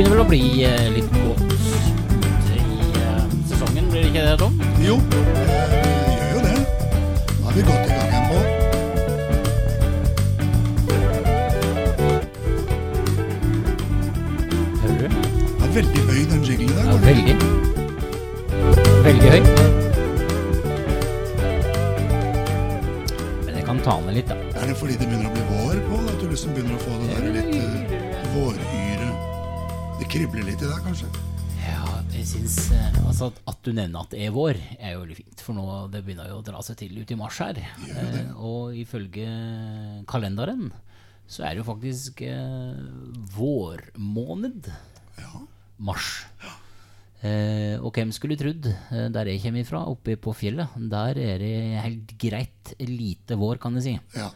begynner vel å bli eh, litt godt i eh, sesongen, blir det ikke det, Tom? Jo, eh, vi gjør jo det. Nå er vi godt i gang igjen på. Hører du? Det er veldig høy den jinglen der. Ja, veldig. Veldig høy. Men jeg kan ta ned litt, da. Er det fordi det begynner å bli vår på? At du liksom begynner å få det der litt uh, våryre? Kribler litt i deg, kanskje? Ja, jeg syns eh, altså, at- du nevner at det er vår, er jo veldig fint. For nå det begynner jo å dra seg til ut i mars her. Eh, og ifølge kalenderen så er det jo faktisk eh, vårmåned. Ja. Mars. Eh, og hvem skulle trodd, eh, der jeg kommer ifra, oppe på fjellet, der er det helt greit lite vår, kan jeg si. ja.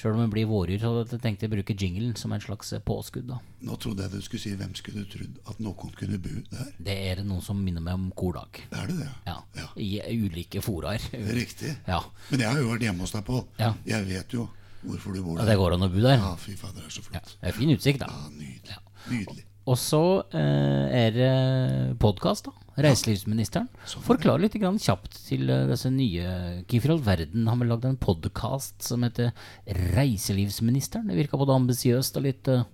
Sjøl om det blir våryr, så jeg tenkte jeg å bruke jinglen som en slags eh, påskudd. da. Nå trodde jeg du skulle si hvem skulle trodd at noen kunne bo der. Det er noen som minner meg om kordag. Det er det, det. Ja, Ja. I ulike foraer. Riktig. Ja. Men jeg har jo vært hjemme hos deg, Pål. Ja. Jeg vet jo hvorfor du bor Ja, der. det går an å bo der. Ja, fy fader, det er så Ja, flott. det er fin utsikt, da. Ja, nydelig. Nydelig. Og så eh, er det podkast, da. Reiselivsministeren. Forklar litt grann kjapt til eh, disse nye Hvorfor i all verden har vi lagd en podkast som heter Reiselivsministeren? Det virka både ambisiøst og litt uh,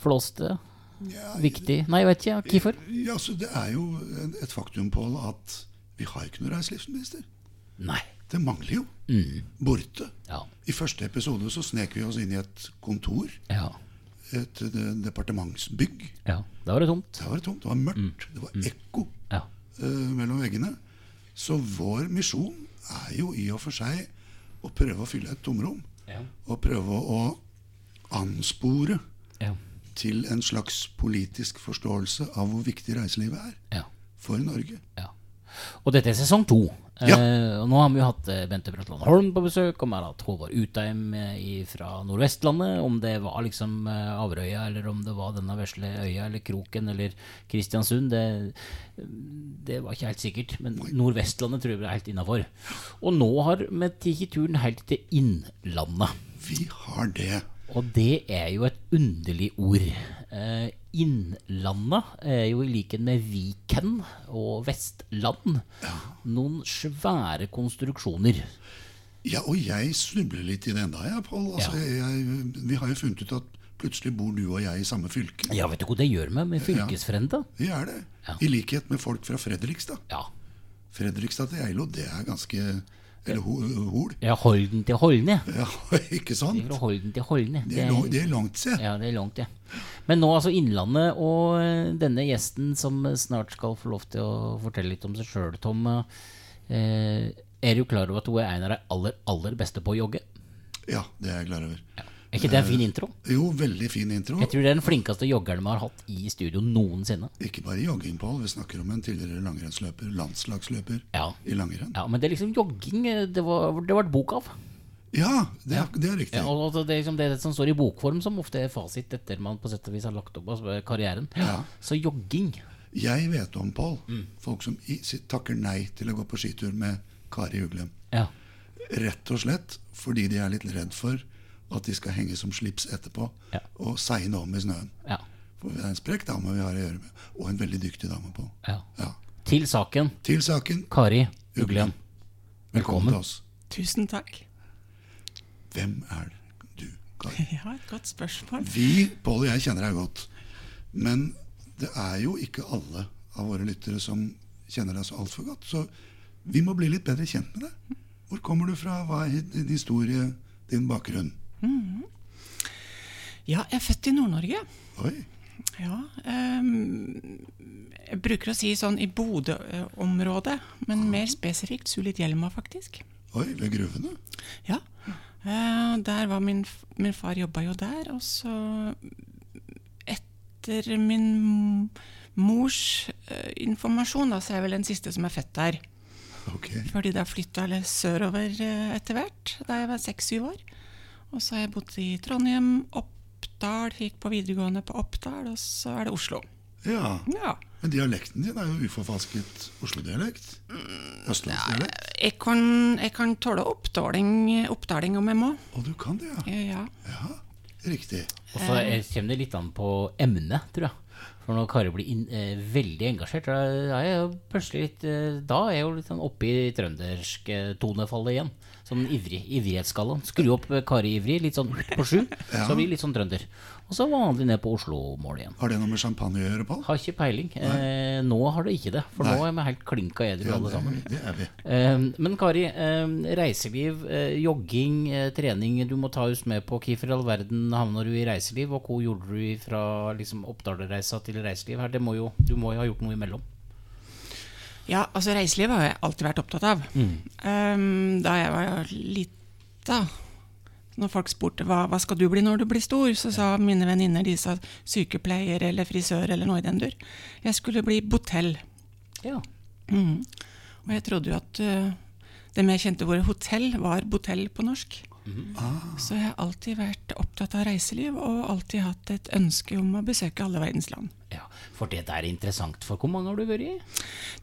flåste. Ja, Viktig. Nei, jeg vet ikke. Hvorfor? Ja, så Det er jo et faktum, Pål, at vi har ikke noen reiselivsminister. Nei. Det mangler jo. Mm. Borte. Ja. I første episode så snek vi oss inn i et kontor. Ja. Et departementsbygg. ja. Da var det tomt. Der var det tomt. Det var mørkt. Det var ekko Ja. uh, mellom veggene. Så vår misjon er jo i og for seg å prøve å fylle et tomrom. Ja. Og prøve å anspore Ja. til en slags politisk forståelse av hvor viktig reiselivet er ja. for Norge. Ja. Og dette er sesong to. Ja. Eh, og nå har vi jo hatt eh, Bente Bratland Holm på besøk, og vi har hatt Håvard Utheim eh, fra Nordvestlandet. Om det var liksom Averøya, eller om det var denne vesle øya, eller Kroken, eller Kristiansund, det, det var ikke helt sikkert. Men Nordvestlandet tror jeg er helt innafor. Og nå har vi tatt turen helt til Innlandet. Vi har det. Og det er jo et underlig ord. Eh, innlandet er jo i likhet med Viken og Vestland noen svære konstruksjoner. Ja, og jeg snubler litt i det enda, jeg, Pål. Altså, jeg, vi har jo funnet ut at plutselig bor du og jeg i samme fylke. Ja, vet du hva det gjør med med fylkesfrende? Vi er det. Ja. I likhet med folk fra Fredrikstad. Ja. Fredrikstad til Geilo, det er ganske Eller Ho- Hol. ja. Holden til Holne. Ja, ikke sant? Fra Holden til Holne. Det er, det er langt, se. Ja, det er langt, ja. Men nå altså Innlandet og eh, denne gjesten som snart skal få lov til å fortelle litt om seg sjøl, Tom. Eh, er du klar over at hun er en av de aller, aller beste på å jogge? Ja, det er jeg klar over. Er ikke det en fin intro? Jo, veldig fin intro. Jeg tror det er den flinkeste joggeren vi har hatt i studio noensinne. Ikke bare jogging, Pål. Vi snakker om en tidligere langrennsløper, landslagsløper Ja. i langrenn. Ja, Men det er liksom jogging eh, det var det var et bok av. Ja, det er, det er riktig. Ja, og altså, det er liksom det som står i bokform, som ofte er fasit etter man på sett og vis har lagt opp altså, karrieren. Ja. Så jogging Jeg vet om, Pål, Mm. folk som takker nei til å gå på skitur med Kari Uglem. Ja. Rett og slett fordi de er litt redd for at de skal henge som slips etterpå Ja. og seine om i snøen. ja, For det er en sprekk dame vi har å gjøre med, og en veldig dyktig dame på. ja. Ja. Til saken. Til saken. Kari Uglen. Velkommen Velkommen. til oss. Tusen takk. Hvem er du, Kari? Ja, et godt spørsmål. Vi, Pål og jeg, kjenner deg godt. Men det er jo ikke alle av våre lyttere som kjenner deg så altfor godt. Så vi må bli litt bedre kjent med deg. Hvor kommer du fra? Hva er din historie, din bakgrunn? Ja, jeg er født i Nord-Norge. Oi. Ja, um, jeg bruker å si sånn i Bodø-området, men mer spesifikt Sulitjelma, faktisk. Oi, ved gruvene? Ja. Uh, der var min, min far jobba jo der, og så etter min mors uh, informasjon, da, så er jeg vel den siste som er født der. Ok. Fordi da flytta jeg sørover uh, etter hvert, da jeg var seks-syv år. Og så har jeg bodd i Trondheim, Oppdal, gikk på videregående på Oppdal, og så er det Oslo. Ja. Ja. Men dialekten din er jo uforfalsket Oslo-dialekt. Østlandsdialekt. Jeg kan, jeg kan tåle oppdaling, oppdaling om jeg må. Og du kan det, ja. Ja. ja. Riktig. Og så kommer det litt an på emnet, tror jeg. For når Kari blir inn, eh, veldig engasjert, da er jeg jo plutselig litt eh, Da er jeg jo litt sånn oppe i trøndersk eh, tonefallet igjen. Sånn ivrig, ivrighetsskalaen. Skru opp eh, Kari ivrig, litt sånn på sju. Så blir det litt sånn trønder. Og så vanlig ned på Oslo-mål igjen. Har det noe med champagne å gjøre, Pål? Har ikke peiling. Eh, nå har det ikke det, for Nei. nå er vi helt klinka edru alle sammen. det, er vi. Eh, men Kari, eh, reiseliv, jogging, eh, trening Du må ta oss med på hvorfor i all verden havna du i reiseliv, og hvor gjorde du fra liksom, Oppdalreisa til reiseliv her? Det må jo, du må jo ha gjort noe imellom. Ja, altså reiseliv har jeg alltid vært opptatt av. Um, da jeg var lita, når folk spurte hva, hva skal du bli når du blir stor, så sa mine venninner de sa sykepleier eller frisør eller noe i den dur. Jeg skulle bli botell. Ja. Mm. Og jeg trodde jo at uh, det mer kjente ordet hotell var botell på norsk. Så jeg har alltid vært opptatt av reiseliv og alltid hatt et ønske om å besøke alle verdens land. Ja. For det der er interessant. For hvor mange har du vært i?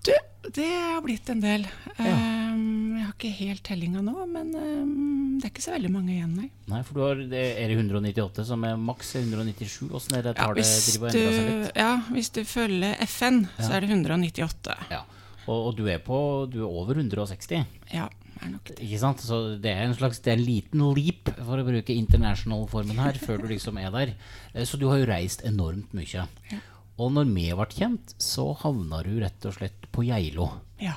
Du, det har blitt en del. Um, jeg har ikke helt tellinga nå, men um, det er ikke så veldig mange igjen, nei. Nei, for du har, det er det 198 som er maks 197? Åssen er det? Ja, det hvis, driver og endrer seg litt? ja, hvis du følger FN, så er det 198. Ja. Og, og du er på Du er over 160? Ja, det. Ikke sant? Så det er en slags Det er en liten leap, for å bruke international-formen her, før du liksom er der. Eh, Så du har jo reist enormt mye. Ja. Og når vi ble kjent, så havna du rett og slett på Geilo. Ja.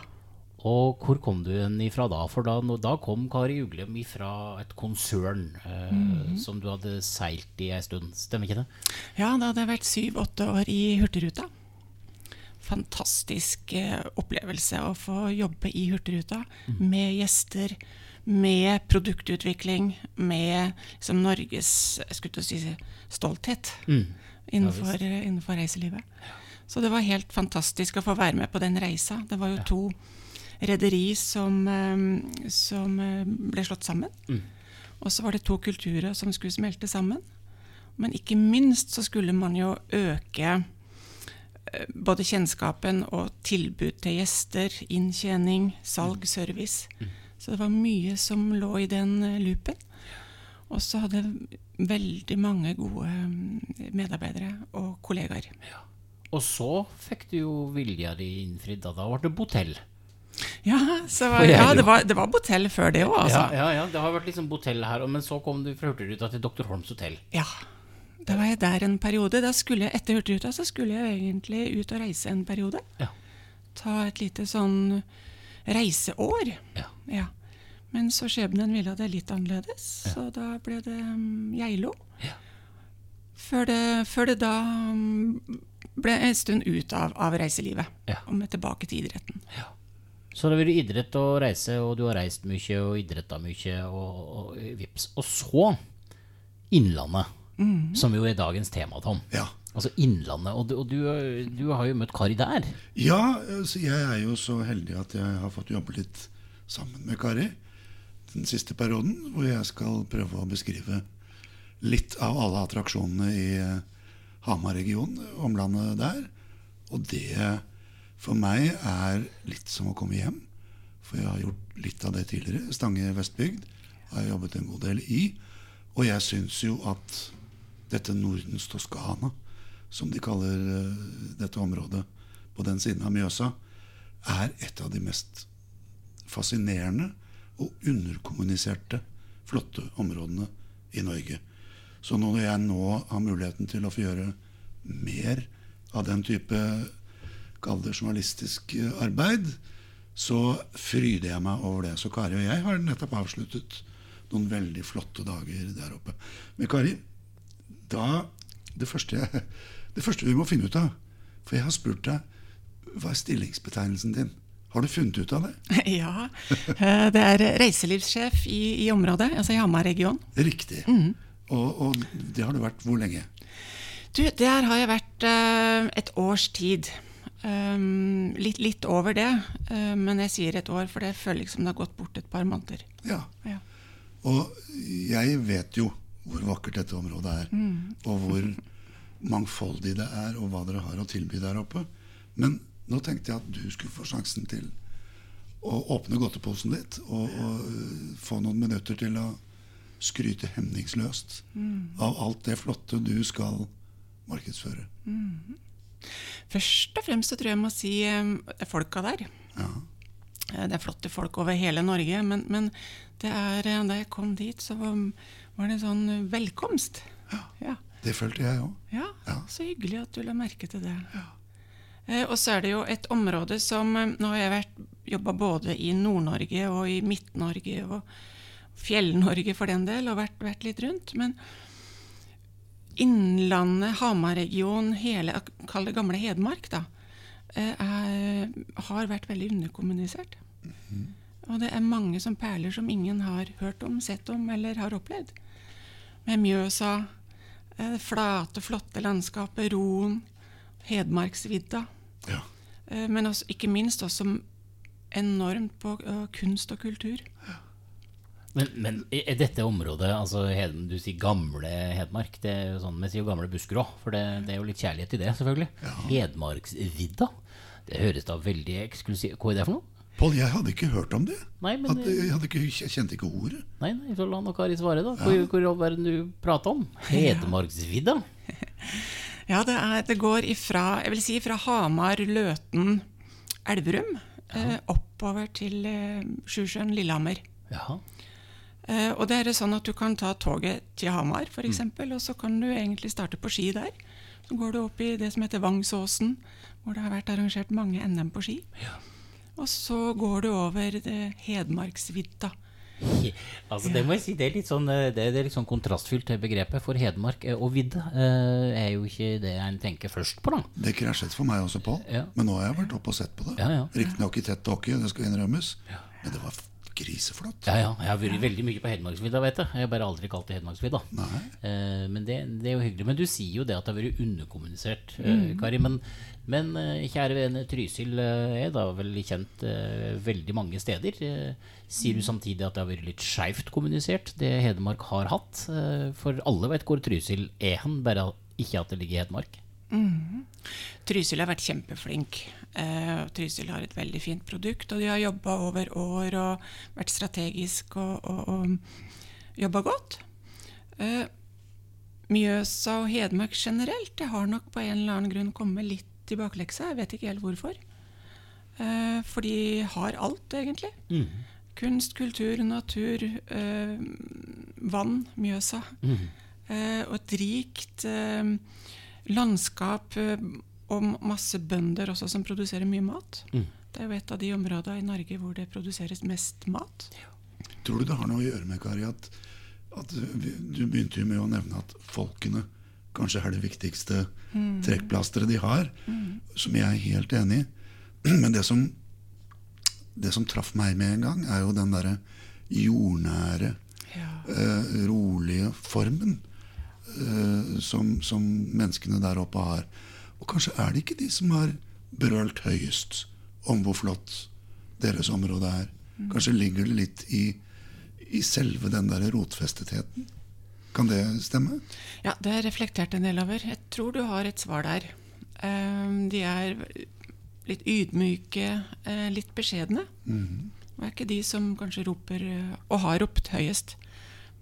Og hvor kom du igjen ifra da? For da, da kom Kari Uglem ifra et konsern eh, Mhm. som du hadde seilt i ei stund. Stemmer ikke det? ja, da hadde jeg vært syv-åtte år i Hurtigruta. Fantastisk eh, opplevelse å få jobbe i Hurtigruta med gjester, med produktutvikling, med liksom, Norges si, stolthet innenfor, ja, innenfor reiselivet. Så det var helt fantastisk å få være med på den reisa. Det var jo to rederi som, eh, som eh, ble slått sammen. Og så var det to kulturer som skulle smelte sammen. Men ikke minst så skulle man jo øke eh, både kjennskapen og tilbud til gjester, inntjening, salg, service. Så det var mye som lå i den eh, loopen. Og så hadde jeg veldig mange gode eh, medarbeidere og kollegaer. Ja. Og så fikk du jo vilja di innfridd. Da ble det botell. Ja, så, For ja det, var, det var botell før det òg, altså. Ja, ja, ja, det har vært liksom botell her, men så kom du fra Hurtigruta til Dr. Holms hotell. Ja. Da var jeg der en periode. Jeg, etter Hurtigruta så skulle jeg egentlig ut og reise en periode. Ja. Ta et lite sånn reiseår. Ja. Ja. Men så skjebnen ville det litt annerledes, så da ble det um, Geilo. Ja. Før, det, før det da um, ble en stund ut av, av reiselivet. Ja. Og med tilbake til idretten. Så det har vært idrett og reise, og du har reist mye og idretta mye, og, og vips. Og så Innlandet, som jo er dagens tema, Tom. Ja. Altså Innlandet. Og, du, og du, du har jo møtt Kari der. Ja, altså jeg er jo så heldig at jeg har fått jobbe litt sammen med Kari den siste perioden, hvor jeg skal prøve å beskrive litt av alle attraksjonene i eh, Hamar-regionen, omlandet der. Og det for meg er litt som å komme hjem. For jeg har gjort litt av det tidligere. Stange Vestbygd har jeg jobbet en god del i. Og jeg syns jo at dette Nordens Toskana, som de kaller eh, dette området på den siden av Mjøsa, er et av de mest fascinerende og underkommuniserte flotte områdene i Norge. Så når jeg nå har muligheten til å få gjøre mer av den type kall journalistisk eh, arbeid, så fryder jeg meg over det. Så Kari og jeg har nettopp avsluttet noen veldig flotte dager der oppe. Men Kari, da det første, jeg, det første vi må finne ut av For jeg har spurt deg hva er stillingsbetegnelsen din. Har du funnet ut av det? ja. eh, Det er reiselivssjef i, i området, altså i Hamar-regionen. Riktig. Og, og det har du vært hvor lenge? Du, der har jeg vært uh, et års tid. Um, litt, litt over det, uh, men jeg sier et år, for det føler liksom det har gått bort et par måneder. Ja. Ja. Og jeg vet jo hvor vakkert dette området er, og hvor mangfoldig det er, og hva dere har å tilby der oppe. Men nå tenkte jeg at du skulle få sjansen til å åpne godteposen litt, og, og øh, få noen minutter til å skryte hemningsløst av alt det flotte du skal markedsføre. Først og fremst så tror jeg jeg må si eh, det er folka der. Ja. Eh, Det er flotte folk over hele Norge, men, men det er, eh, da jeg kom dit, så var, var det sånn eh, velkomst. Ja. Det følte jeg òg. ja. Ja. Så hyggelig at du la merke til det. Eh, Og så er det jo et område som eh, Nå har jeg jobba både i Nord-Norge og i Midt-Norge og Fjell-Norge for den del, og vært, vært litt rundt. Men Innlandet, Hamar-regionen, hele kall det gamle Hedmark, da, eh, er, har vært veldig underkommunisert. Og det er mange som perler som ingen har hørt om, sett om eller har opplevd. Med Mjøsa, eh, det flate, flotte landskapet, Roen, Hedmarksvidda. Ja. Eh, Men også, ikke minst også enormt på eh, kunst og kultur. Men, men er dette området, altså du sier gamle Hedmark, det er jo sånn, vi sier jo gamle Buskerud òg, for det, det er jo litt kjærlighet i det, selvfølgelig. Hedmarksvidda, det høres da veldig eksklusivt Hva er det for noe? Pål, jeg hadde ikke hørt om det. Nei, men At, jeg, hadde ikke, jeg kjente ikke ordet. Nei, nei, så la nå Kari svare, da. Hvor, hvor i all verden du prater om? Hedmarksvidda? Ja, det, er, det går ifra, jeg vil si fra Hamar, Løten, Elverum, eh, oppover til eh, Sjusjøen, Lillehammer. Jaha. Eh, og det er sånn at du kan ta toget til Hamar, f.eks., eksempel, og så kan du egentlig starte på ski der. Så går du opp i det som heter Vangsåsen, hvor det har vært arrangert mange NM på ski. Og så går du over det Hedmarksvidda. Altså, det må jeg si, det er litt sånn, eh, det, er litt sånn kontrastfylt til begrepet. For Hedmark eh, og vidde eh, er jo ikke det en tenker først på, da. Det krasjet for meg også, Pål. Ja. Men nå har jeg vært oppe og sett på det. Ja, ja. Riktignok i tett tåke, det skal innrømmes. Men det var griseflott. Ja, ja. Jeg har vært veldig mye på Hedmarksvidda, vet du. Jeg har bare aldri kalt det Hedmarksvidda. Eh, men det, det er jo hyggelig. Men du sier jo det at det har vært underkommunisert, mm. Kari. Men, men eh, kjære vene, Trysil eh, er da vel kjent eh, veldig mange steder. Eh, sier du samtidig at det har vært litt skeivt kommunisert, det Hedmark har hatt? Eh, for alle vet hvor Trysil er hen, bare ikke at det ligger i Hedmark. Trysil har vært kjempeflink. Eh, Trysil har et veldig fint produkt, og de har jobba over år og vært strategisk og, og, og jobba godt. Eh, Mjøsa og Hedmark generelt det har nok på en eller annen grunn kommet litt i bakleksa. Jeg vet ikke helt hvorfor. Eh, for de har alt, egentlig. Kunst, kultur, natur, eh, vann, Mjøsa. Eh, og et rikt eh, landskap eh, og masse bønder også som produserer mye mat. Det er jo et av de områdene i Norge hvor det produseres mest mat. Tror du det har noe å gjøre med, Kari, at, at vi- du begynte jo med å nevne at folkene kanskje er det viktigste trekkplasteret de har, som jeg er helt enig i. Men det som, det som traff meg med en gang, er jo den derre jordnære, Ja. eh, rolige formen eh, som, som menneskene der oppe har. Og kanskje er det ikke de som har brølt høyest om hvor flott deres område er. Kanskje ligger det litt i, i selve den der rotfestetheten. Kan det stemme? Ja, det har jeg reflektert en del over. Jeg tror du har et svar der. Eh, De er litt ydmyke, eh, litt beskjedne. Og er ikke de som kanskje roper, eh, og har ropt høyest.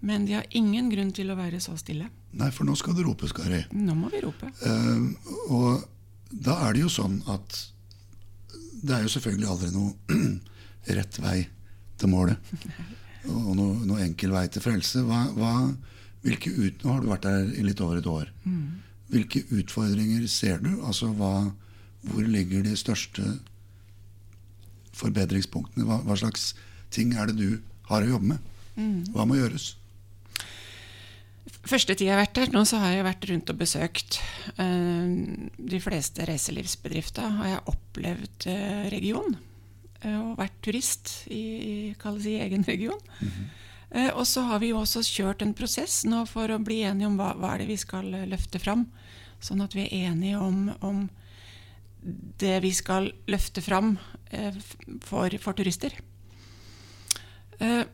Men de har ingen grunn til å være så stille. Nei, for nå skal det ropes, Kari. Nå må vi rope. Uh, og da er det jo sånn at det er jo selvfølgelig aldri noe rett vei til målet. Og noe, noe enkel vei til frelse. Hva, hva, hvilke ut, nå har du vært der i litt over et år. Hvilke utfordringer ser du? Altså hva, hvor ligger de største forbedringspunktene? Hva, hva slags ting er det du har å jobbe med? Hva må gjøres? Første tid jeg har vært der, nå så har jeg vært rundt og besøkt eh, de fleste reiselivsbedrifter. Har jeg opplevd eh, region eh, og vært turist i, i, i egen region. Eh, og så har vi jo også kjørt en prosess nå for å bli enige om hva, hva er det vi skal eh, løfte fram. Sånn at vi er enige om, om det vi skal løfte fram eh, for, for turister. Eh,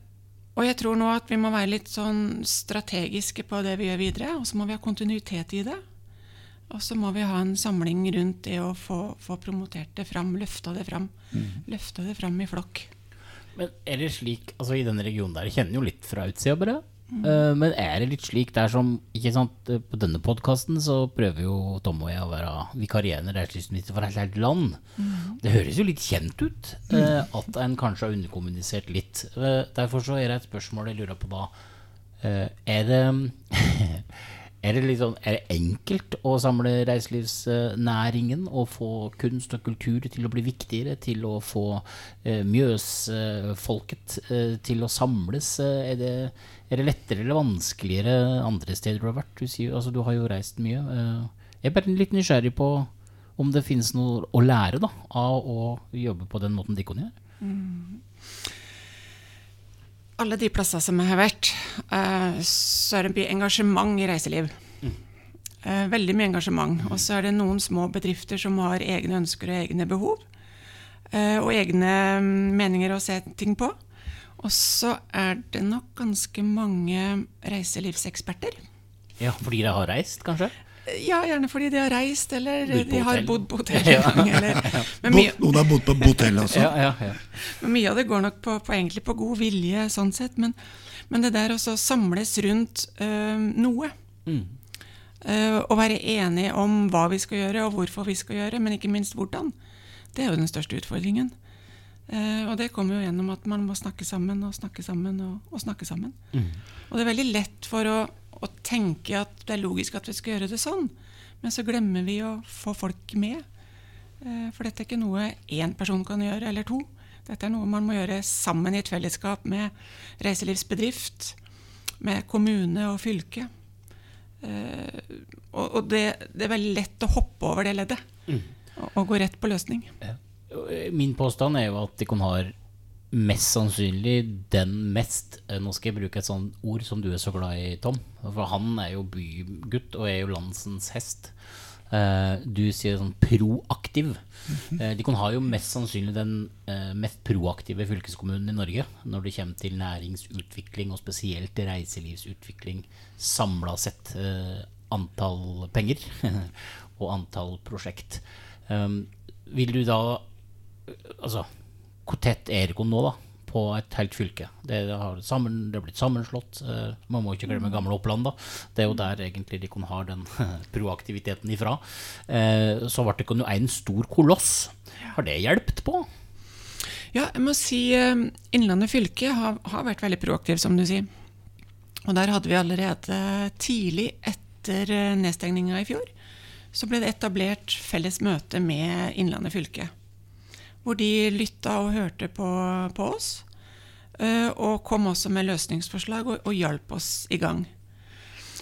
og jeg tror nå at vi må være litt sånn strategiske på det vi gjør videre, og så må vi ha kontinuitet i det. Og så må vi ha en samling rundt det å få, få promotert det fram, løfta det fram. Løfta det fram i flokk. Men er det slik, altså i denne regionen der, jeg kjenner jo litt fra utsida bare, Eh, men er det litt slik det er som ikke sant, eh, På denne podkasten så prøver jo Tom og jeg å være vikarierende reiselivsminister for et helt land. Det høres jo litt kjent ut eh, at en kanskje har underkommunisert litt. Derfor så er det et spørsmål jeg lurer på da. Er det Er det, sånn, er det enkelt å samle reiselivsnæringen og få kunst og kultur til å bli viktigere? Til å få eh, Mjøsfolket eh, til å samles? Eh, er, det, er det lettere eller vanskeligere andre steder du har vært? Du, sier, altså, du har jo reist mye. Eh, jeg er bare litt nysgjerrig på om det finnes noe å lære da, av å jobbe på den måten Dikkon gjør. Alle de plasser som jeg har vært, eh, så er det mye engasjement i reiseliv. Eh, veldig mye engasjement. Og så er det noen små bedrifter som har egne ønsker og egne behov. eh, Og egne mm, meninger å se ting på. Og så er det nok ganske mange reiselivseksperter. Ja, fordi de har reist, kanskje? Eh, Ja, gjerne fordi de har reist, eller de har bodd på hotell. Ja. eller, men mye, Noen har bodd på hotell også. Ja, ja, ja. Men mye av det går nok på, på, egentlig på god vilje, sånn sett. Men, men det der også samles rundt øh, noe. Mm. øh, og være enige om hva vi skal gjøre, og hvorfor vi skal gjøre, men ikke minst hvordan. Det er jo den største utfordringen. Uh, og det kommer jo gjennom at man må snakke sammen og snakke sammen og, og snakke sammen. Mm. Og det er veldig lett for å, å tenke at det er logisk at vi skal gjøre det sånn, men så glemmer vi å få folk med. Eh, For dette er ikke noe én person kan gjøre, eller to. Dette er noe man må gjøre sammen i et fellesskap med reiselivsbedrift, med kommune og fylke. Eh, Og, det, det er veldig lett å hoppe over det leddet og, og gå rett på løsning. Min påstand er jo at Dikon har mest sannsynlig den mest eh, Nå skal jeg bruke et sånt ord som du er så glad i, Tom. For han er jo bygutt og er jo landsens hest. Eh, du sier sånn proaktiv. De Dikon har jo mest sannsynlig den eh, mest proaktive fylkeskommunen i Norge når det kommer til næringsutvikling, og spesielt reiselivsutvikling samla sett. eh, antall penger og antall prosjekt. Vil du da Altså, hvor tett er Erikon nå, da? På et helt fylke. Det har, sammen, det har blitt sammenslått. eh, man må ikke glemme gamle Oppland, da. Det er jo der egentlig kan ha den proaktiviteten ifra. Eh, så ble det jo en stor koloss. Har det hjulpet på? Ja, jeg må si eh, Innlandet fylke har, har vært veldig proaktiv, som du sier. Og der hadde vi allerede tidlig etter nedstengninga i fjor, så ble det etablert felles møte med Innlandet fylke. Hvor de lytta og hørte på, på oss. eh, Og kom også med løsningsforslag og, og hjalp oss i gang.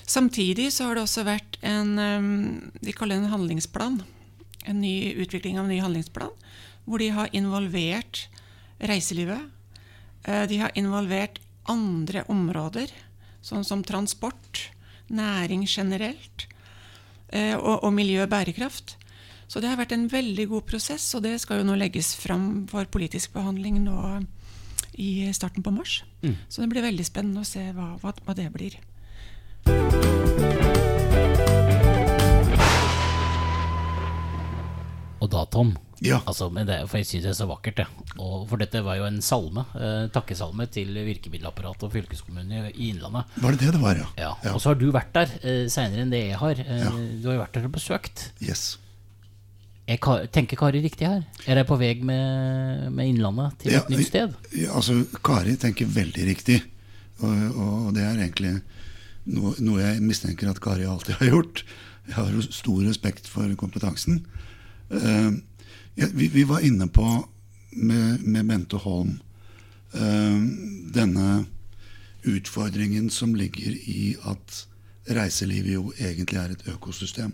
Samtidig så har det også vært en eh, De kaller det en handlingsplan. En ny utvikling av en ny handlingsplan. Hvor de har involvert reiselivet. Eh, De har involvert andre områder, sånn som transport, næring generelt, og, og miljø og bærekraft. Så det har vært en veldig god prosess, og det skal jo nå legges fram for politisk behandling nå i starten på mars. Så det blir veldig spennende å se hva, hva, hva det blir. Og da, Tom Ja. altså, men det, For jeg syns det er så vakkert, det. Og for dette var jo en salme. Eh, takkesalme til virkemiddelapparatet og fylkeskommunen i Innlandet. Var det det det var, ja? Ja, Ja. Og så har du vært der eh, seinere enn det jeg har. Eh, Du har jo vært der og besøkt. Yes. Ka- tenker Kari riktig her? Er jeg på vei med, med Innlandet til et Ja, nytt sted? Ja, altså, Kari tenker veldig riktig. Og, og det er egentlig noe, noe jeg mistenker at Kari alltid har gjort. Jeg har stor respekt for kompetansen. Uh, ja, vi, vi var inne på med, med Bente Holm uh, denne utfordringen som ligger i at reiselivet jo egentlig er et økosystem.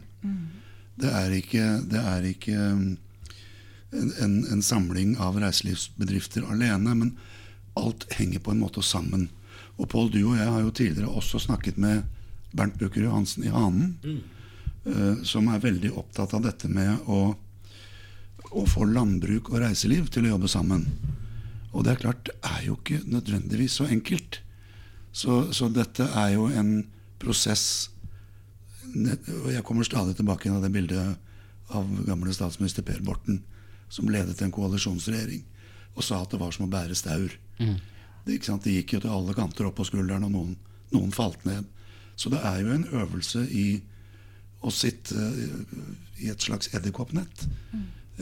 Det er ikke, det er ikke um, en, en, samling av reiselivsbedrifter alene, men alt henger på en måte sammen. Og Pål, du og jeg har jo tidligere også snakket med Bernt Bøker Johansen i Hanen, eh, som er veldig opptatt av dette med å, å få landbruk og reiseliv til å jobbe sammen. Og det er klart, det er jo ikke nødvendigvis så enkelt. Så, så dette er jo en prosess og Jeg kommer stadig tilbake av det bildet av gamle statsminister Per Borten, som ledet en koalisjonsregjering, og sa at det var som å bære staur. Det, ikke sant? det gikk jo til alle kanter opp på skulderen, og noen Noen falt ned. Så det er jo en øvelse i å sitte eh, i et slags edderkoppnett.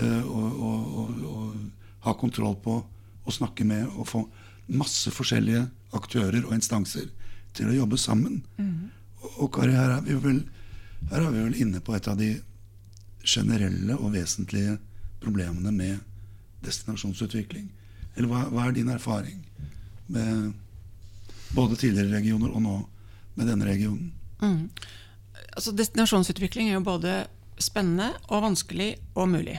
eh, Og, og, og, og ha kontroll på å snakke med og få masse forskjellige aktører og instanser til å jobbe sammen. Og, og Kari, her er, vi vel, her er vi vel inne på et av de generelle og vesentlige problemene med destinasjonsutvikling. Eller hva, hva er din erfaring med både tidligere regioner og nå med denne regionen? Altså, destinasjonsutvikling er jo både spennende og vanskelig og mulig.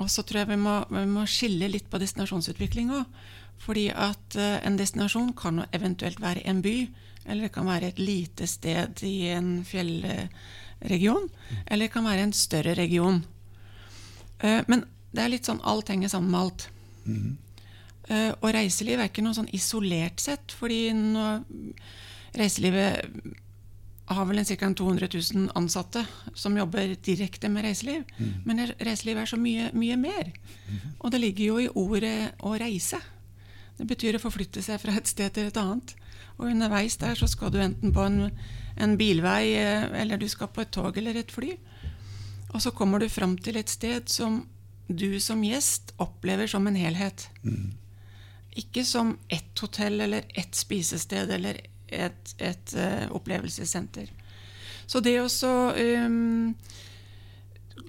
Og så tror jeg vi må, vi må skille litt på destinasjonsutvikling òg. Fordi at eh, en destinasjon kan eventuelt være en by, eller det kan være et lite sted i en fjellregion, eller det kan være en større region. Eh, men det er litt sånn alt henger sammen med alt. Mm. og reiseliv er ikke noe sånn isolert sett, fordi reiselivet har vel ca. 200 000 ansatte som jobber direkte med reiseliv. Men reiseliv er så mye, mye mer. Og det ligger jo i ordet å reise. Det betyr å forflytte seg fra et sted til et annet. Og underveis der så skal du enten på en, en bilvei, eh, eller du skal på et tog eller et fly. Og så kommer du fram til et sted som du som gjest opplever som en helhet. Ikke som ett hotell eller ett spisested eller et, et uh, opplevelsessenter. Så det å så um,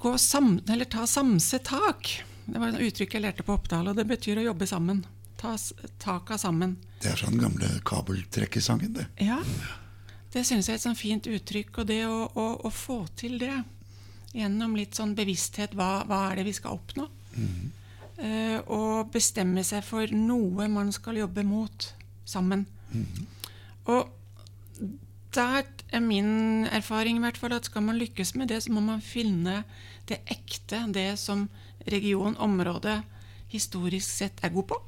gå sam, eller ta samse tak Det var et uttrykk jeg lærte på Oppdal, og det betyr å jobbe sammen. Ta taka sammen. Det er sånn gamle kabeltrekkesangen, det. Ja, det synes jeg er et sånn fint uttrykk. Og det å, å, å få til det gjennom litt sånn bevissthet hva, hva er det vi skal oppnå? Eh, og bestemme seg for noe man skal jobbe mot sammen. Og der er min erfaring i hvert fall at skal man lykkes med det, så må man finne det ekte, det som region, området, historisk sett er god på.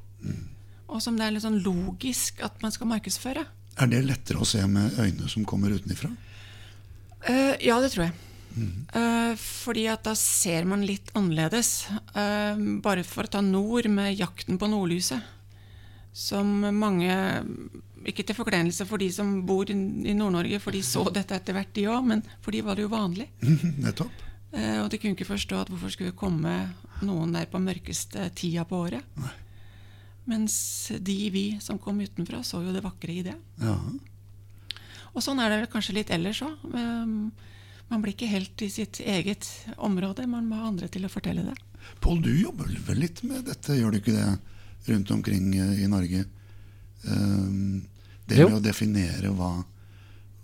Og som det er litt sånn logisk at man skal markedsføre. Er det lettere å se med øyne som kommer utenifra? Uh, ja, det tror jeg. Eh, fordi at da ser man litt annerledes. Uh, bare for å ta nord med 'Jakten på nordlyset', som mange Ikke til forkleinelse for de som bor i Nord-Norge, for de så dette etter hvert, de òg, men for de var det jo vanlig. Nettopp. Uh, og de kunne ikke forstå at hvorfor skulle det komme noen der på mørkeste tida på året. Mens de vi som kom utenfra, så jo det vakre i det. Ja. Og sånn er det vel kanskje litt ellers òg. Man blir ikke helt i sitt eget område, man må ha andre til å fortelle det. Pål, du jobber vel litt med dette, gjør du ikke det, rundt omkring eh, i Norge? Det det Jo. å definere hva,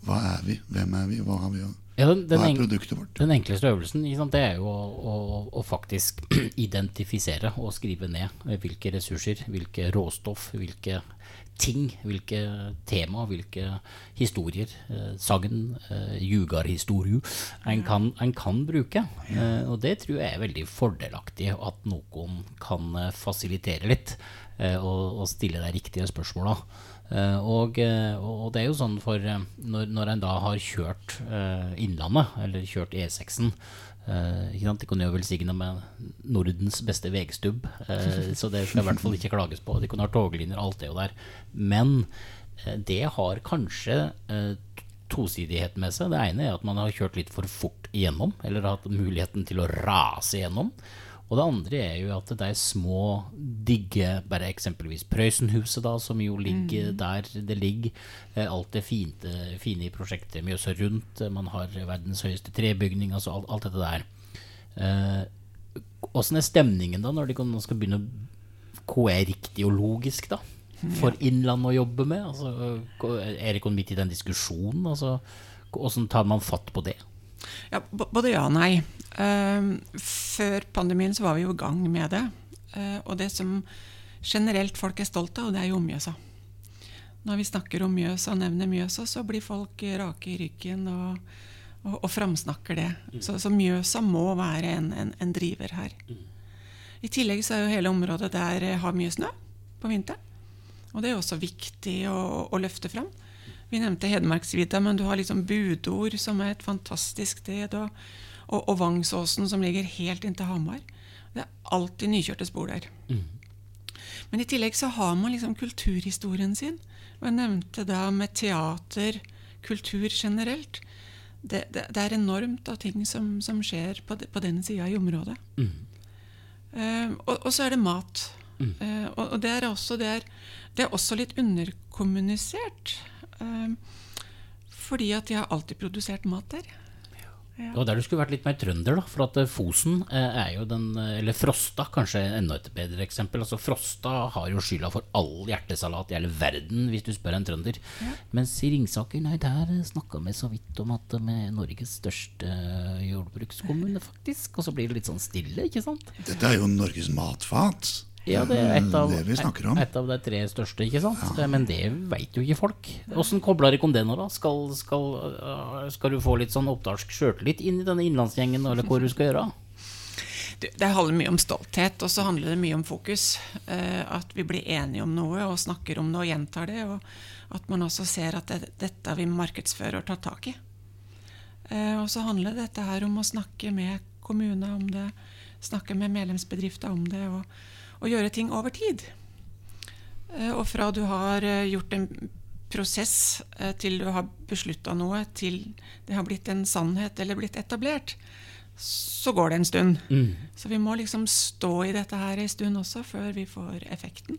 hva er vi, hvem er vi, hva har vi, å- Ja, den, den, hva er produktet vårt? den enkleste øvelsen ikke sant, det er jo å, å, å faktisk identifisere og skrive ned hvilke ressurser, hvilke råstoff, hvilke ting, hvilke tema, hvilke historier, eh, sagn, eh, jugarhistorie, en kan, en kan bruke. Eh, og det tror jeg er veldig fordelaktig at noen kan eh, fasilitere litt eh, og, og stille de riktige spørsmåla. Eh, og, eh, og det er jo sånn for eh, når, når en da har kjørt Innlandet, eller kjørt E6-en eh, ikke? De kunne jo velsigne med Nordens beste vegstubb, eh, så det skal i hvert fall ikke klages på. De kunne ha toglinjer, alt det jo der. Men det har kanskje tosidighet med seg. Det ene er at man har kjørt litt for fort igjennom, eller hatt muligheten til å rase igjennom. Og det andre er jo at det er små, digge bare eksempelvis Prøysenhuset, da, som jo ligger der det ligger. Eh, Alt det fine, fine i prosjektet Mjøsa rundt. eh, Man har verdens høyeste trebygning, altså alt, alt dette der. Eh, er stemningen da, når de kan- skal begynne Hva er riktig og logisk, da? For Innlandet å jobbe med? Altså, er dere midt i den diskusjonen? Altså, Åssen tar man fatt på det? Ja, både ja og nei. Eh, før pandemien så var vi jo i gang med det. Eh, og det som generelt folk er stolt av, det er jo Mjøsa. Når vi snakker om Mjøsa og nevner Mjøsa, så blir folk rake i ryggen og, og, og framsnakker det. Så, så Mjøsa må være en, en, en driver her. I tillegg så er jo hele området der eh, har mye snø på vinteren. Og det er også viktig å, å løfte fram. Vi nevnte Hedmarksvidda, men du har liksom Budord, som er et fantastisk sted, og, og, og Vangsåsen, som ligger helt inntil Hamar. Det er alltid nykjørte spor der. Men i tillegg så har man liksom kulturhistorien sin. Og jeg nevnte da med teater, kultur generelt. Det, det, det er enormt av ting som, som skjer på, de, på den sida i området. Eh, og, og så er det mat. Eh, og, og det, er også, det, er, det er også litt underkommunisert. Uh, fordi at de har alltid produsert mat der. Det var der du skulle vært litt mer trønder, da. For at eh, Fosen eh, er jo den eh, Eller Frosta, kanskje enda et bedre eksempel. Altså Frosta har jo skylda for all hjertesalat i hele verden, hvis du spør en trønder. Mens i Ringsaker, nei, der snakka vi så vidt om at vi er Norges største jordbrukskommune, faktisk. Og så blir det litt sånn stille, ikke sant? Dette er jo Norges matfat. Ja, det er et av, det vi snakker om. Et av de tre største, ikke sant? Ja. Men det veit jo ikke folk. Åssen kobler de det nå, da? Skal, skal, øh, skal du få litt sånn oppdalsk sjøltillit inn i denne innlandsgjengen, eller hva du skal gjøre? Det, det handler mye om stolthet, og så handler det mye om fokus. Eh, at vi blir enige om noe og snakker om det og gjentar det. Og at man også ser at det, dette vi markedsfører og tar tak i. Eh, og så handler dette her om å snakke med kommuner om det, snakke med medlemsbedrifter om det, og, og gjøre ting over tid. Eh, og fra du har eh, gjort en prosess eh, til du har beslutta noe, til det har blitt en sannhet eller blitt etablert, så går det en stund. Så vi må liksom stå i dette her en stund også, før vi får effekten.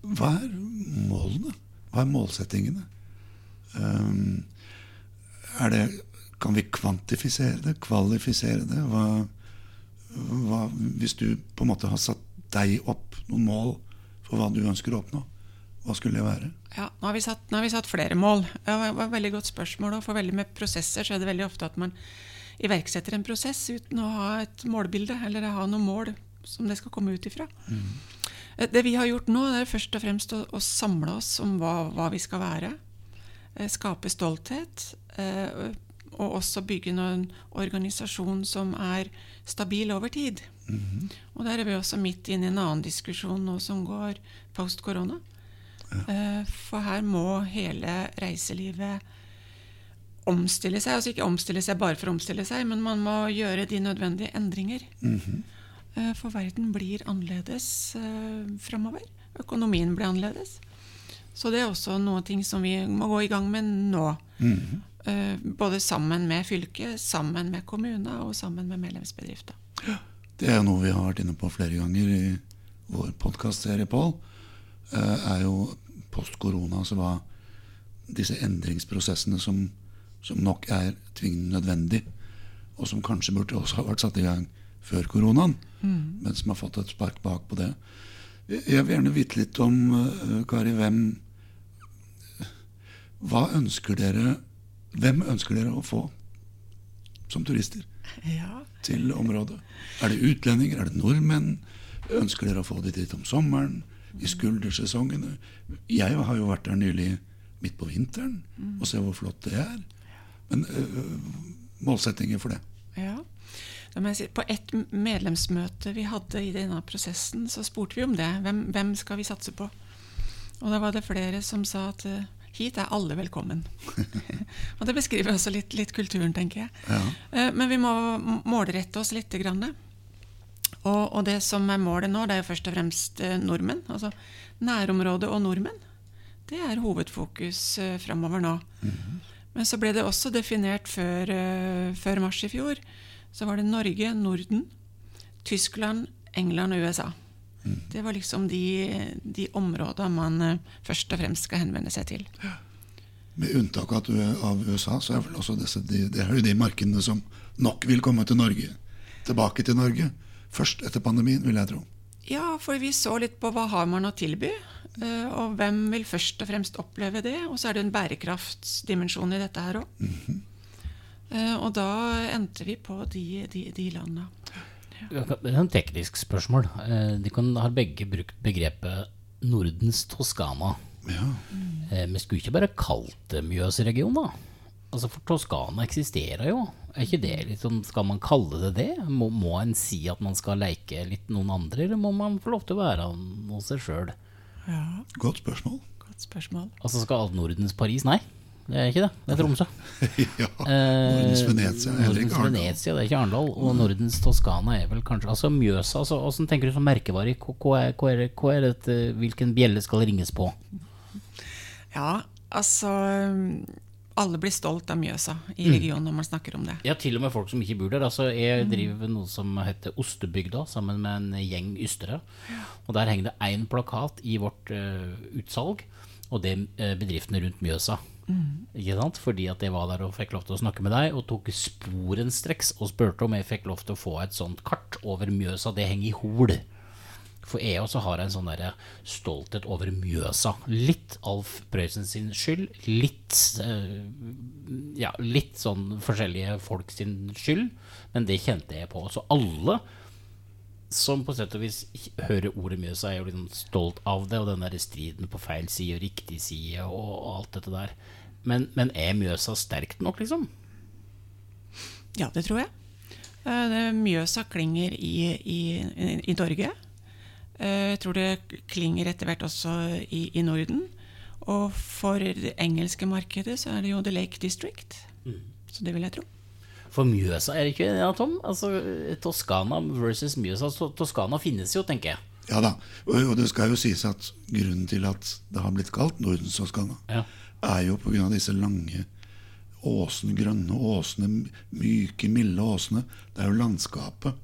Hva er målene? Hva er målsettingene? Um, er det, kan vi kvantifisere det? Kvalifisere det? Hva, hva, hvis du på en måte har satt deg opp noen mål for hva du ønsker å oppnå, hva skulle det være? Ja, nå har vi satt, har vi satt flere mål. Det var et veldig godt spørsmål. Og for veldig med prosesser så er det veldig ofte at man iverksetter en prosess uten å ha et målbilde, eller ha noe mål som det skal komme ut ifra. Mm. Det vi har gjort nå, er først og fremst å, å samle oss om hva, hva vi skal være. Eh, Skape stolthet. Eh, Og også bygge en organisasjon som er stabil over tid. Og der er vi også midt inne i en annen diskusjon nå som går post korona. Ja. For her må hele reiselivet omstille seg. Altså ikke omstille seg bare for å omstille seg, men man må gjøre de nødvendige endringer. Eh, For verden blir annerledes uh, framover. Økonomien blir annerledes. Så det er også noe ting som vi må gå i gang med nå. Eh, Både sammen med fylket, sammen med kommuner og sammen med medlemsbedrifter. Det er noe vi har vært inne på flere ganger i vår podkastserie, Pål. eh, Er jo post korona, så var disse endringsprosessene som, som nok er tvingende nødvendig, og som kanskje burde også ha vært satt i gang før koronaen, men som har fått et spark bak på det. Jeg vil gjerne vite litt om, eh, Kari, hvem Hva ønsker dere Hvem ønsker dere å få som turister? Ja. til området? Er det utlendinger? Er det nordmenn? Ønsker dere å få de dit om sommeren? I skuldersesongene? Jeg har jo vært der nylig midt på vinteren og se hvor flott det er. Men øh, målsettinger for det? Ja. På et medlemsmøte vi hadde i denne prosessen, så spurte vi om det. Hvem, hvem skal vi satse på? Og da var det flere som sa at hit er alle velkommen. og det beskriver også litt, litt kulturen, tenker jeg. Ja. Eh, Men vi må målrette oss litt. Grann. Og, og det som er målet nå, det er jo først og fremst eh, nordmenn. Altså nærområdet og nordmenn. Det er hovedfokus uh, framover nå. Men så ble det også definert før, eh, før mars i fjor. Så var det Norge, Norden, Tyskland, England og USA. Det var liksom de, de områdene man eh, først og fremst skal henvende seg til. Med unntak av, USA, så er vel også disse, de, det er jo de markedene som nok vil komme til Norge. Tilbake til Norge. Først etter pandemien, vil jeg tro. Ja, for vi så litt på hva har man å tilby, eh, og hvem vil først og fremst oppleve det. Og så er det en bærekraftsdimensjon i dette her òg. Og da endte vi på de, de, de landa. Det er et teknisk spørsmål. Eh, De kan ha begge brukt begrepet Nordens Toskana. Ja. Eh, Men skulle ikke bare kalt det Mjøsregion, da? Altså For Toskana eksisterer jo. Er ikke det litt sånn, Skal man kalle det det? Må, må en si at man skal leke litt noen andre, eller må man få lov til å være noe seg sjøl? Ja, Godt spørsmål. godt spørsmål. Altså skal alt Nordens Paris? Nei. Det er ikke det. Det er Tromsø. ja, Eh, Nordens Venezia, heller ikke Nordens Arendal. Venezia, det er ikke Arendal. Og Nordens Toskana er vel kanskje Altså Mjøsa, altså, hvordan tenker du som merkevare? Hva, er, hva er, det- hva er det, hvilken bjelle skal ringes på? Ja, altså Alle blir stolt av Mjøsa i Mm. regionen når man snakker om det. Ja, til og med folk som ikke bor der. Altså, jeg driver noe som heter Ostebygda, sammen med en gjeng ystere. Og der henger det én plakat i vårt uh, utsalg, og det er bedriftene rundt Mjøsa. Sant? Fordi at jeg var der og fikk lov til å snakke med deg, og tok sporenstreks og spurte om jeg fikk lov til å få et sånt kart over Mjøsa. Det henger i hol. For jeg også har en sånn der stolthet over Mjøsa. Litt Alf Prøysen sin skyld, litt eh, ja, litt sånn forskjellige folk sin skyld, men det kjente jeg på. Så alle som på sett og vis hører ordet Mjøsa, er jo liksom stolt av det, og den der striden på feil side og riktig side og, og alt dette der. Men, men er Mjøsa sterkt nok, liksom? Ja, det tror jeg. Eh, Mjøsa klinger i, i, i Norge. Eh, Jeg tror det klinger etter hvert også i, i Norden. Og for det engelske markedet så er det jo The Lake District. Så det vil jeg tro. For Mjøsa er det ikke det, ja, Tom? Altså, Toskana versus Mjøsa. Toskana finnes jo, tenker jeg. Ja da, og, det skal jo sies at grunnen til at det har blitt kalt Nordens Toskana, Ja. er jo pga. disse lange åsene, grønne åsene, myke, milde åsene. Det er jo landskapet.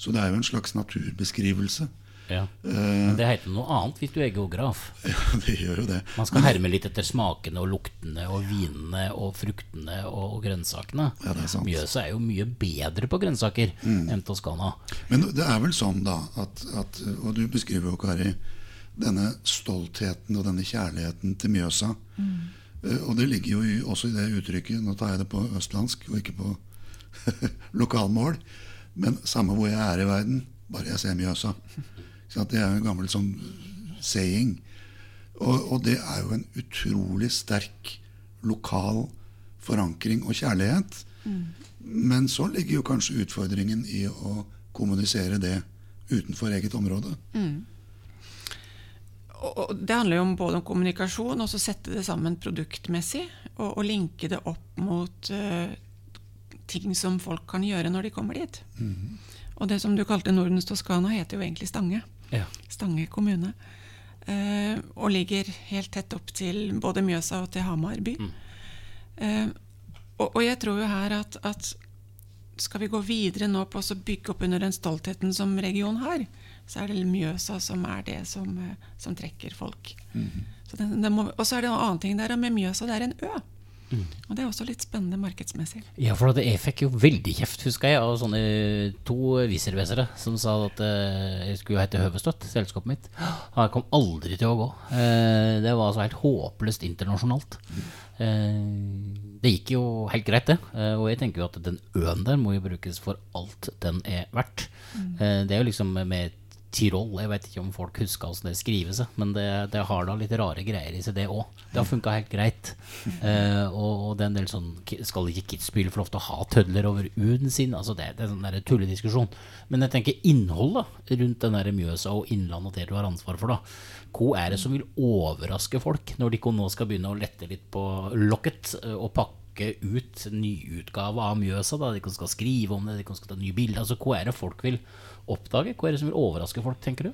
Så det er jo en slags naturbeskrivelse. Ja. Eh, Men det heter noe annet hvis du er geograf. ja, det gjør jo det. Man skal herme litt etter smakene og luktene og vinene og fruktene og grønnsakene. Ja, det er sant. Mjøsa er jo mye bedre på grønnsaker enn Toskana. Men det er vel sånn, da, at, at Og du beskriver jo, Kari, denne stoltheten og denne kjærligheten til Mjøsa. Eh, Og det ligger jo i, også i det uttrykket Nå tar jeg det på østlandsk og ikke på lokalmål. Men samme hvor jeg er i verden, bare jeg ser Mjøsa. Det er jo en gammel sånn saying. Og, og det er jo en utrolig sterk lokal forankring og kjærlighet. Men så ligger jo kanskje utfordringen i å kommunisere det utenfor eget område. Mm. og det handler jo om både om kommunikasjon og så sette det sammen produktmessig. Og, og linke det opp mot uh, ting som folk kan gjøre når de kommer dit. Og det som du kalte Nordens Toskana, heter jo egentlig Stange. Ja. Stange kommune. Eh, og ligger helt tett opp til både Mjøsa og til Hamar by. Eh, og, og jeg tror jo her at, at skal vi gå videre nå på å bygge opp under den stoltheten som regionen har, så er det Mjøsa som er det som, eh, som trekker folk. Så den, den må, og så er det en annen ting der med Mjøsa, det er en ø. Og det er også litt spennende markedsmessig. Ja, for jeg fikk jo veldig kjeft, husker jeg, av sånne to viservesere som sa at eh, jeg skulle hete Høvestøtt, selskapet mitt. Jeg kom aldri til å gå. Eh, det var altså helt håpløst internasjonalt. Eh, det gikk jo helt greit, det. Og jeg tenker jo at den øen der må jo brukes for alt den er verdt. Eh, det er jo liksom med Tirol. Jeg vet ikke om folk husker hvordan det skrives, men det, det har da litt rare greier i seg, det òg. Det har funka helt greit. Eh, og, og det er en del sånn Skal ikke Kitzbühel få lov til å ha tødler over U-en sin? Altså det, det er en sånn der tullediskusjon. Men jeg tenker innholdet rundt den der Mjøsa og Innlandet det du har ansvar for, da. Hva er det som vil overraske folk når de nå skal begynne å lette litt på lokket eh, og pakke ut nyutgave av Mjøsa? da De skal skrive om det, de skal ta nye bilder. Altså, hva er det folk vil oppdage? Hva er det som vil overraske folk, tenker du?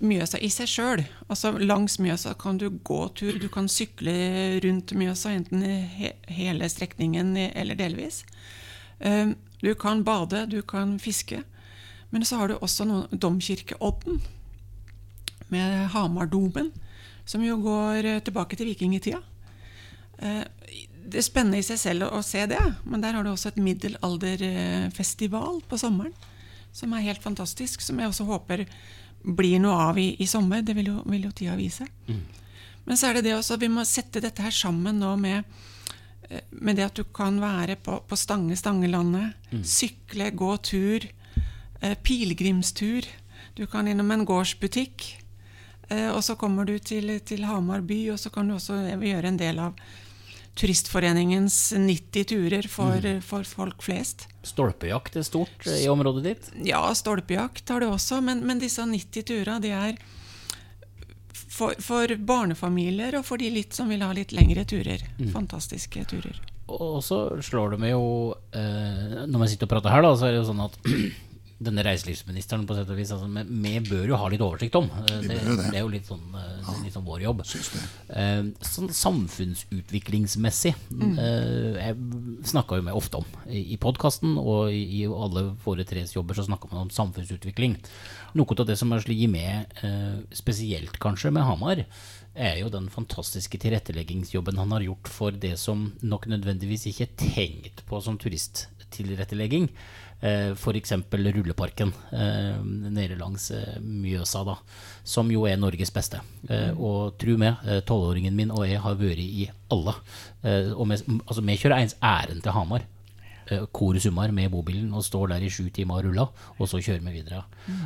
Mjøsa i seg sjøl. Altså, langs Mjøsa kan du gå tur, du kan sykle rundt Mjøsa, enten hele strekningen eller delvis. Eh, Du kan bade, du kan fiske. Men så har du også noen, Domkirkeodden, med Hamardomen, som jo går eh, tilbake til vikingtida. Eh, Det er spennende i seg selv å se det, men der har du også et middelalderfestival på sommeren, som er helt fantastisk, som jeg også håper blir noe av i, i sommer. Det vil jo, vil jo tida vise. Men så er det det også, vi må sette dette her sammen nå med, eh, med det at du kan være på, på Stange, Stangelandet, sykle, gå tur, eh, pilegrimstur. Du kan innom en gårdsbutikk. Eh, og så kommer du til, til Hamar by, og så kan du også gjøre en del av Turistforeningens 90 turer for, for folk flest. Stolpejakt er stort i området ditt. Ja, stolpejakt har du også, men, men disse 90 turene, de er for, for barnefamilier og for de litt som vil ha litt lengre turer. Fantastiske turer. Og så slår det meg jo eh, Når man sitter og prater her, da, så er det jo sånn at denne reiselivsministeren på sett og vis altså, vi, vi bør jo ha litt oversikt om. Eh, Vi Det, bør det. det er jo litt sånn, ja, litt sånn vår jobb. Eh, sånn samfunnsutviklingsmessig eh, Jeg snakka jo med ofte om i, i podkasten, og i, i alle våre tres jobber så snakker man om samfunnsutvikling. Noe av det som har ligget med, eh, spesielt kanskje med Hamar, er jo den fantastiske tilretteleggingsjobben han har gjort for det som nok nødvendigvis ikke er tenkt på som turisttilrettelegging. Eh, F.eks. rulleparken eh, nede langs eh, Mjøsa, da, som jo er Norges beste. Eh, og tro meg, tolvåringen min og jeg har vært i alle. Og vi, altså, vi kjører ens ærend til Hamar. kor Summar med bobilen og står der i sju timer og ruller, og så kjører vi videre.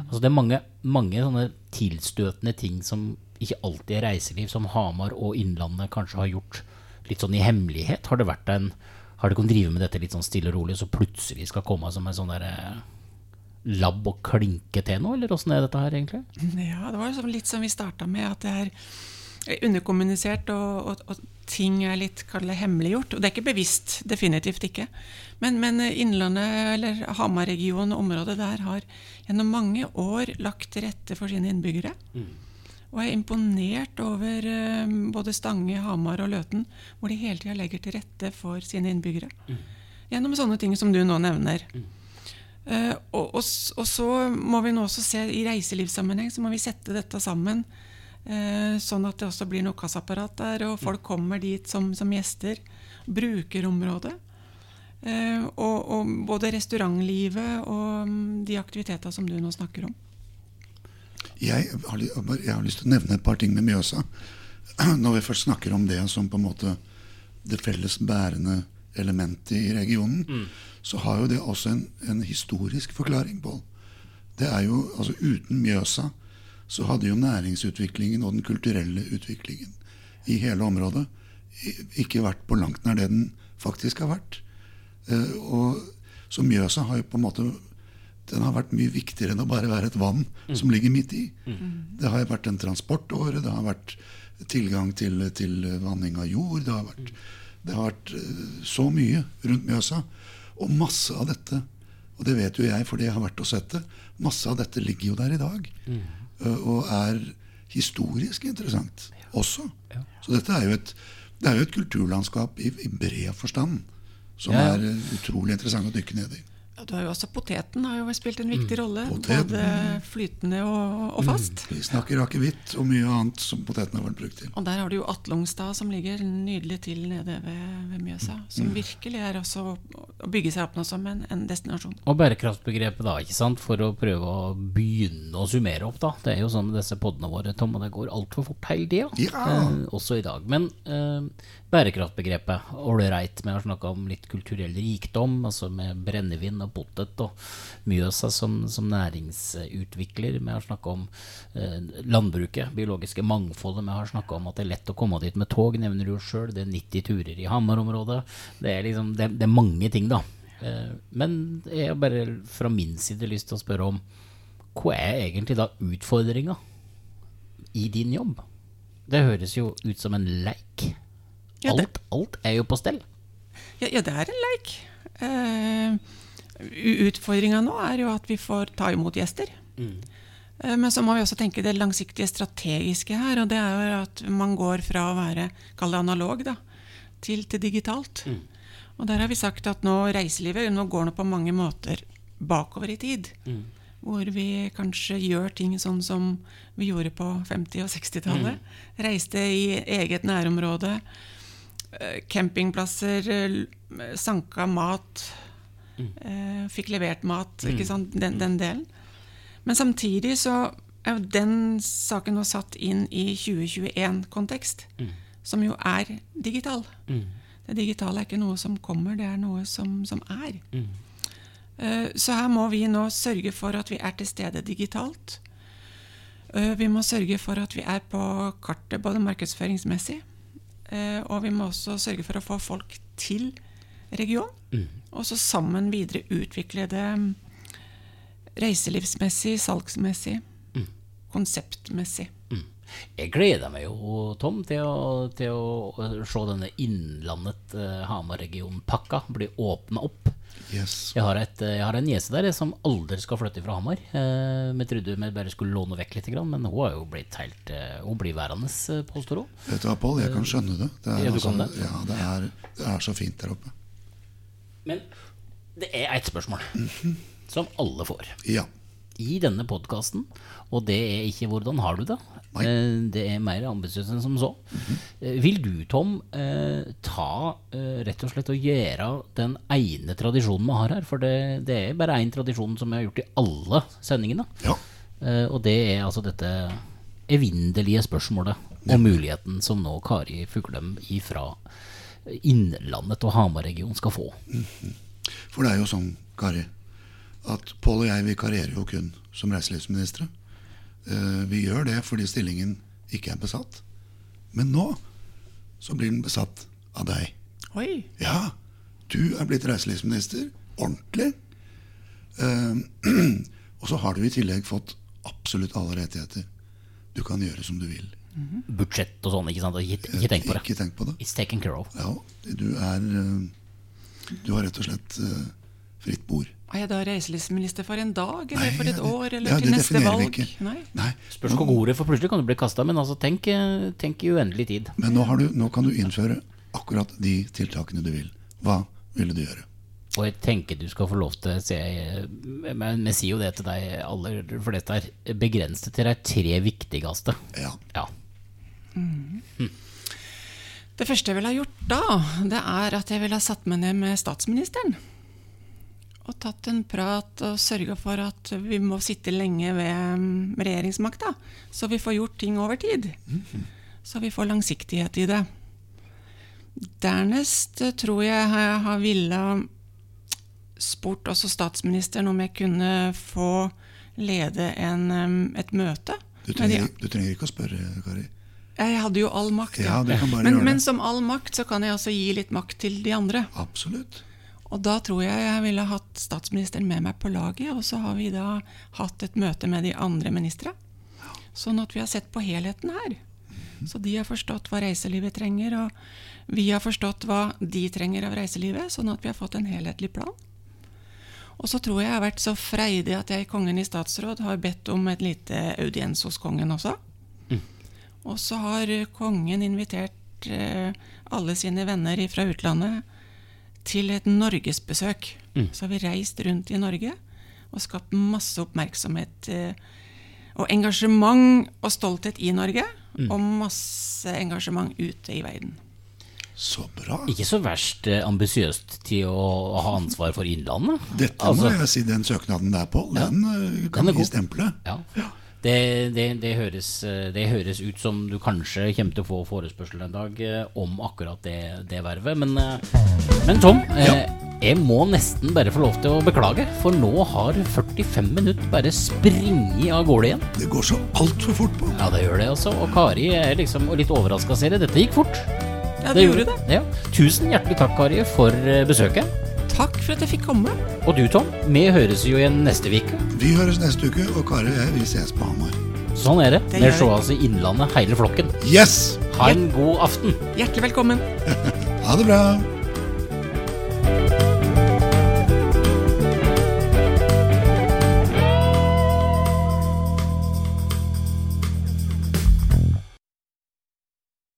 Altså, det er mange, mange sånne tilstøtende ting som ikke alltid er reiseliv, som Hamar og Innlandet kanskje har gjort litt sånn i hemmelighet. Har det vært en har du kunnet drive med dette litt sånn stille og rolig, så plutselig skal komme som en sånn der eh, labb og klinke til noe, eller åssen er dette her egentlig? Ja, det var liksom litt som vi starta med, at det er underkommunisert, og, og, og ting er litt det hemmeliggjort. Og det er ikke bevisst, definitivt ikke. Men, men Innlandet, eller Hamar-regionen, området der, har gjennom mange år lagt til rette for sine innbyggere. Og jeg er imponert over eh, både Stange, Hamar og Løten, hvor de hele tida legger til rette for sine innbyggere. Gjennom sånne ting som du nå nevner. Eh, og, og, og så må vi nå også se i reiselivssammenheng så må vi sette dette sammen. Uh, sånn at det også blir noe kassaapparat der, og folk kommer dit som, som gjester. Bruker området. Eh, og, og både restaurantlivet og mm, de aktiviteter som du nå snakker om. Jeg har, jeg har lyst til å nevne et par ting med Mjøsa. Når vi først snakker om det som på en måte det felles bærende elementet i regionen, så har jo det også en, en historisk forklaring, Pål. Det er jo, altså Uten Mjøsa så hadde jo næringsutviklingen og den kulturelle utviklingen i hele området ikke vært på langt nær det den faktisk har vært. Eh, og, så Mjøsa har jo på en måte den har vært mye viktigere enn å bare være et vann som ligger midt i. Det har vært en transportåre, det har vært tilgang til, til vanning av jord. Det har vært, det har vært eh, så mye rundt Mjøsa. Og masse av dette, og det vet jo jeg fordi jeg har vært og sett det, masse av dette ligger jo der i dag. Mm. Og er historisk interessant også. Så dette er jo et, det er jo et kulturlandskap i, i bred forstand som Ja, ja. er eh, utrolig interessant å dykke ned i. Ja, du har jo også Poteten har jo spilt en viktig rolle. Poteten. Både flytende og, og fast. Vi snakker akevitt og mye annet som poteten har vært brukt til. Og der har du jo Atlungstad som ligger nydelig til nede ved, ved Mjøsa. Som Mm. virkelig er også å bygge seg opp nå som en, en destinasjon. Og bærekraftbegrepet, da, ikke sant, for å prøve å begynne å summere opp, da. Det er jo sånn med disse podene våre, Tom, og det går altfor fort hele tida. Ja. Eh, også i dag. Men eh, bærekraftbegrepet, ålreit. Vi har snakka om litt kulturell rikdom, altså med brennevin og potet og Mjøsa som, som næringsutvikler. Vi har snakka om eh, landbruket, biologiske mangfoldet. Vi har snakka om at det er lett å komme dit med tog, nevner du jo sjøl. Det er 90 turer i Hamar-området. Det liksom, det, det er mange ting, da. Eh, Men jeg har bare fra min side lyst til å spørre om hva er egentlig da utfordringa i din jobb? Det høres jo ut som en leik. Ja, Alt, alt er jo på stell. Ja, ja det er en leik. Uh, Utfordringa nå er jo at vi får ta imot gjester. Eh, Men så må vi også tenke det langsiktige strategiske her. Og det er jo at man går fra å være kall det analog da, til, til digitalt. Og der har vi sagt at nå reiselivet nå går nå på mange måter bakover i tid. Hvor vi kanskje gjør ting sånn som vi gjorde på 50- og 60-tallet. Reiste i eget nærområde. Eh, Campingplasser, eh, sanka mat. Mm. Fikk levert mat, ikke sant? Den, den delen. Men samtidig så er jo den saken nå satt inn i 2021-kontekst, som jo er digital. Det digitale er ikke noe som kommer, det er noe som, som er. Eh, Så her må vi nå sørge for at vi er til stede digitalt. Eh, Vi må sørge for at vi er på kartet både markedsføringsmessig, eh, og vi må også sørge for å få folk til region, og så sammen videre utvikle det mm, reiselivsmessig, salgsmessig, konseptmessig. Jeg gleder meg jo, Tom, til å, til å se denne Innlandet eh, bli åpna opp. Yes. Jeg har, et, eh, jeg har en niese der som aldri skal flytte fra Hamar. Eh, vi trodde vi bare skulle låne vekk litt, men hun har jo blitt helt eh, Hun blir værende, eh, påstår hun. Vet du hva, Pål, jeg kan skjønne det. Det er, Ja, altså, det? Ja, det er, det er så fint der oppe. Men det er ett spørsmål som alle får. Ja. I denne podkasten, og det er ikke 'hvordan har du det'? Nei. Eh, Det er mer ambisiøst enn som så. Eh, Vil du, Tom, eh, ta rett og slett og gjøre den ene tradisjonen vi har her? For det, det er bare én tradisjon som vi har gjort i alle sendingene. ja. Og det er altså dette evinnelige spørsmålet om muligheten som nå Kari Fuglem fra Innlandet og Hamar-regionen skal få. For det er jo sånn, Kari, at Pål og jeg vikarierer jo kun som reiselivsministre. Eh, vi gjør det fordi stillingen ikke er besatt. Men nå så blir den besatt av deg. Oi. Ja, du er blitt reiselivsminister. Ordentlig. Eh, og så har du i tillegg fått absolutt alle rettigheter. Du kan gjøre som du vil. Budsjett og sånn, ikke sant? Ikke, ikke tenk på det. Ikke tenk på det. It's taken care of. Ja, du er eh, Du har rett og slett eh, fritt bord. Er jeg da reiselivsminister for en dag, eller Nei, for et ja, det- år, eller ja, til det neste definerer vi valg? ikke. Nei. Nei, Spørs hvor god du er, for plutselig kan du bli kasta. Men altså, tenk, eh, tenk i uendelig tid. Men nå, har du, nå kan du innføre akkurat de tiltakene du vil. Hva ville du gjøre? Og jeg tenker du skal få lov til å si Men vi sier jo det til deg alle, for dette er begrenset til de tre viktigste. Ja, Ja. Det første jeg ville ha gjort da, det er at jeg ville ha satt meg ned med statsministeren. Og tatt en prat og sørga for at vi må sitte lenge ved mm, regjeringsmakta. Så vi får gjort ting over tid. Så vi får langsiktighet i det. Dernest eh, tror jeg jeg har ville spurt også statsministeren om jeg kunne få lede en, et møte. du trenger, du trenger ikke å spørre, Kari. Jeg hadde jo all makt. Ja, ja men, men som all makt så kan jeg også gi litt makt til de andre. Absolutt. Og da tror jeg jeg ville hatt statsministeren med meg på laget, og så har vi da hatt et møte med de andre ministra. Sånn at vi har sett på helheten her. Så de har forstått hva reiselivet trenger, og vi har forstått hva de trenger av reiselivet, sånn at vi har fått en helhetlig plan. Og så tror jeg jeg har vært så freidig at jeg i Kongen i statsråd har bedt om et lite audiens hos kongen også. Og så har kongen invitert eh, alle sine venner fra utlandet til et norgesbesøk. Så har vi reist rundt i Norge og skapt masse oppmerksomhet eh, og engasjement og stolthet i Norge. Og masse engasjement ute i verden. Så bra. Ikke så verst eh, ambisiøst til å ha ansvar for Innlandet. Dette Altså, må jeg si, den søknaden der, Pål, den ja, kan Den er vi stemple. stemple. Ja. Det, det, det, høres, eh, det høres ut som du kanskje kommer til å få forespørsel en dag eh, om akkurat det, det vervet. Men, eh, men Tom, ja. jeg må nesten bare få lov til å beklage, for nå har 45 minutter bare springet av gårde igjen. Det går så altfor fort, på. Ja, det gjør det, altså. Og Kari er liksom litt overraska, ser jeg. Dette gikk fort. Ja, det gjorde det. Ja. Tusen hjertelig takk, Kari, for besøket. Takk for at jeg fikk komme. Og du, Tom, vi høres jo igjen neste uke. Vi høres neste uke, og Kari og jeg, vi ses på Hamar. Sånn er det. det vi sees i Innlandet, hele flokken. Yes! Ha en god aften. Hjertelig velkommen. ha det bra.